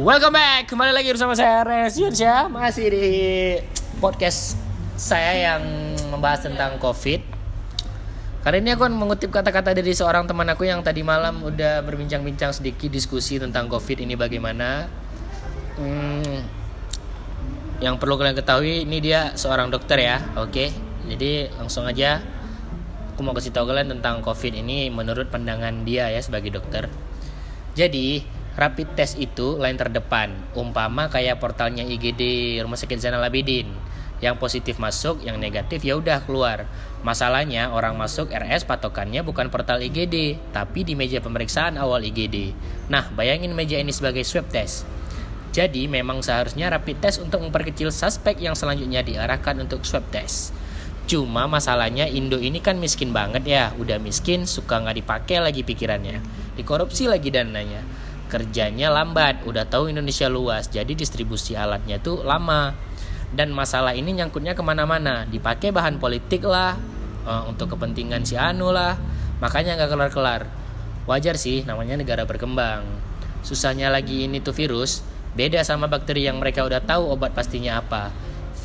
Welcome back, kembali lagi bersama saya Resiansya Masih di podcast saya yang membahas tentang COVID. Kali ini aku akan mengutip kata-kata dari seorang teman aku yang tadi malam udah berbincang-bincang sedikit diskusi tentang COVID ini bagaimana. Hmm, Yang perlu kalian ketahui, ini dia seorang dokter ya, oke? Jadi langsung aja aku mau kasih tahu kalian tentang COVID ini menurut pandangan dia ya sebagai dokter. Jadi, rapid test itu lain terdepan, umpama kayak portalnya IGD Rumah Sakit Zainal Abidin. Yang positif masuk, yang negatif ya udah keluar. Masalahnya orang masuk RS patokannya bukan portal IGD, tapi di meja pemeriksaan awal IGD. Nah, bayangin meja ini sebagai swab test. Jadi memang seharusnya rapid test untuk memperkecil suspek yang selanjutnya diarahkan untuk swab test. Cuma masalahnya Indo ini kan miskin banget ya, udah miskin suka nggak dipakai lagi pikirannya, dikorupsi lagi dananya, kerjanya lambat, udah tahu Indonesia luas, jadi distribusi alatnya tuh lama, dan masalah ini nyangkutnya ke mana-mana, dipakai bahan politik lah, uh, untuk kepentingan si Anu lah, makanya nggak kelar-kelar. Wajar sih, namanya negara berkembang. Susahnya lagi ini tuh virus, beda sama bakteri yang mereka udah tahu obat pastinya apa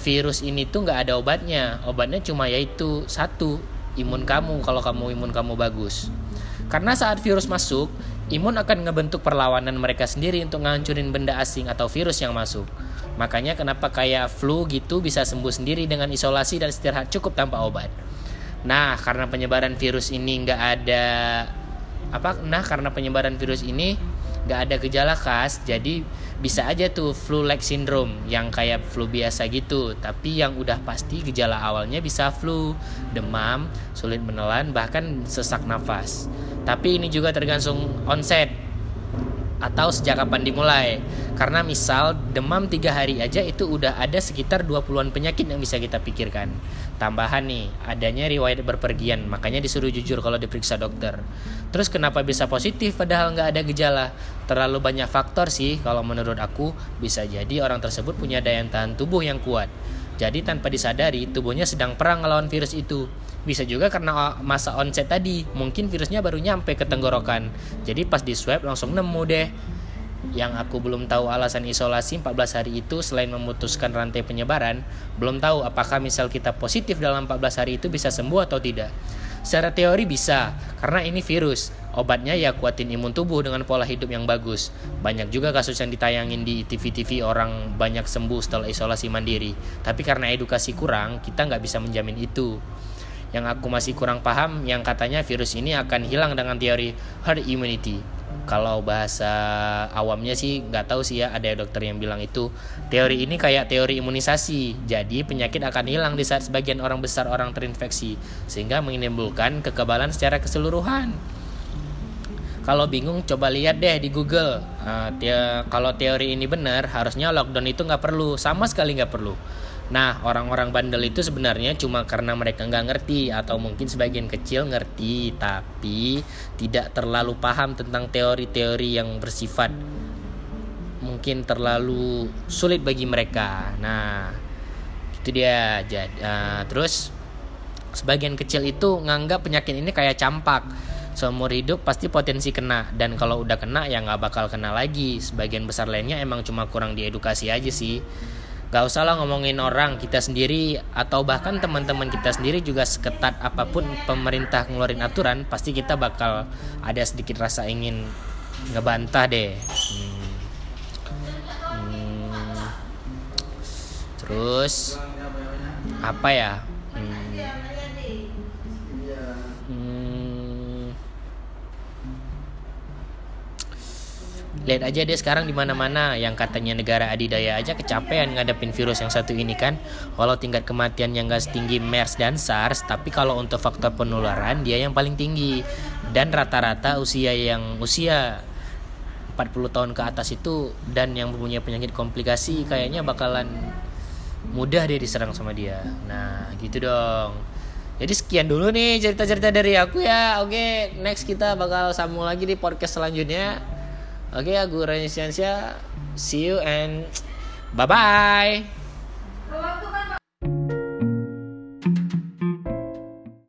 virus ini tuh nggak ada obatnya obatnya cuma yaitu satu imun kamu kalau kamu imun kamu bagus karena saat virus masuk imun akan ngebentuk perlawanan mereka sendiri untuk ngancurin benda asing atau virus yang masuk. Makanya kenapa kayak flu gitu bisa sembuh sendiri dengan isolasi dan istirahat cukup tanpa obat? Nah karena penyebaran virus ini nggak ada apa nah karena penyebaran virus ini nggak ada gejala khas jadi bisa aja tuh flu-like syndrome yang kayak flu biasa gitu. Tapi yang udah pasti gejala awalnya bisa flu demam sulit menelan bahkan sesak nafas tapi ini juga tergantung onset atau sejak kapan dimulai. Karena misal demam tiga hari aja itu udah ada sekitar 20-an penyakit yang bisa kita pikirkan. Tambahan nih adanya riwayat berpergian makanya disuruh jujur kalau diperiksa dokter. Terus kenapa bisa positif padahal nggak ada gejala? Terlalu banyak faktor sih kalau menurut aku bisa jadi orang tersebut punya daya tahan tubuh yang kuat. Jadi tanpa disadari tubuhnya sedang perang melawan virus itu bisa juga karena masa onset tadi, mungkin virusnya baru nyampe ke tenggorokan. Jadi pas di swab langsung nemu deh. Yang aku belum tahu alasan isolasi 14 hari itu selain memutuskan rantai penyebaran, belum tahu apakah misal kita positif dalam 14 hari itu bisa sembuh atau tidak. Secara teori bisa, karena ini virus. Obatnya ya kuatin imun tubuh dengan pola hidup yang bagus. Banyak juga kasus yang ditayangin di TV-TV orang banyak sembuh setelah isolasi mandiri. Tapi karena edukasi kurang, kita nggak bisa menjamin itu yang aku masih kurang paham yang katanya virus ini akan hilang dengan teori herd immunity. Kalau bahasa awamnya sih nggak tahu sih ya ada dokter yang bilang itu. Teori ini kayak teori imunisasi. Jadi penyakit akan hilang di saat sebagian orang besar orang terinfeksi sehingga menimbulkan kekebalan secara keseluruhan. Kalau bingung coba lihat deh di Google. Uh, te kalau teori ini benar harusnya lockdown itu nggak perlu. Sama sekali nggak perlu Nah, orang-orang bandel itu sebenarnya cuma karena mereka nggak ngerti atau mungkin sebagian kecil ngerti tapi tidak terlalu paham tentang teori-teori yang bersifat mungkin terlalu sulit bagi mereka. Nah, itu dia. Jadi, uh, terus sebagian kecil itu nganggap penyakit ini kayak campak. Seumur hidup pasti potensi kena dan kalau udah kena ya nggak bakal kena lagi. Sebagian besar lainnya emang cuma kurang diedukasi aja sih. Gak usah lah ngomongin orang kita sendiri atau bahkan teman-teman kita sendiri juga seketat apa pun pemerintah ngeluarin aturan pasti kita bakal ada sedikit rasa ingin ngebantah deh. Hmm. Hmm. Terus apa ya? Lihat aja deh sekarang di mana-mana. Yang katanya negara adidaya aja kecapean ngadepin virus yang satu ini kan. Walau tingkat kematian yang gak setinggi MERS dan SARS tapi kalau untuk faktor penularan dia yang paling tinggi. Dan rata-rata usia yang usia 40 tahun ke atas itu dan yang mempunyai penyakit komplikasi kayaknya bakalan mudah deh diserang sama dia. Nah gitu dong. Jadi sekian dulu nih cerita-cerita dari aku ya. Oke next kita bakal sambung lagi di podcast selanjutnya Oke, okay, aku Rani See you and bye bye.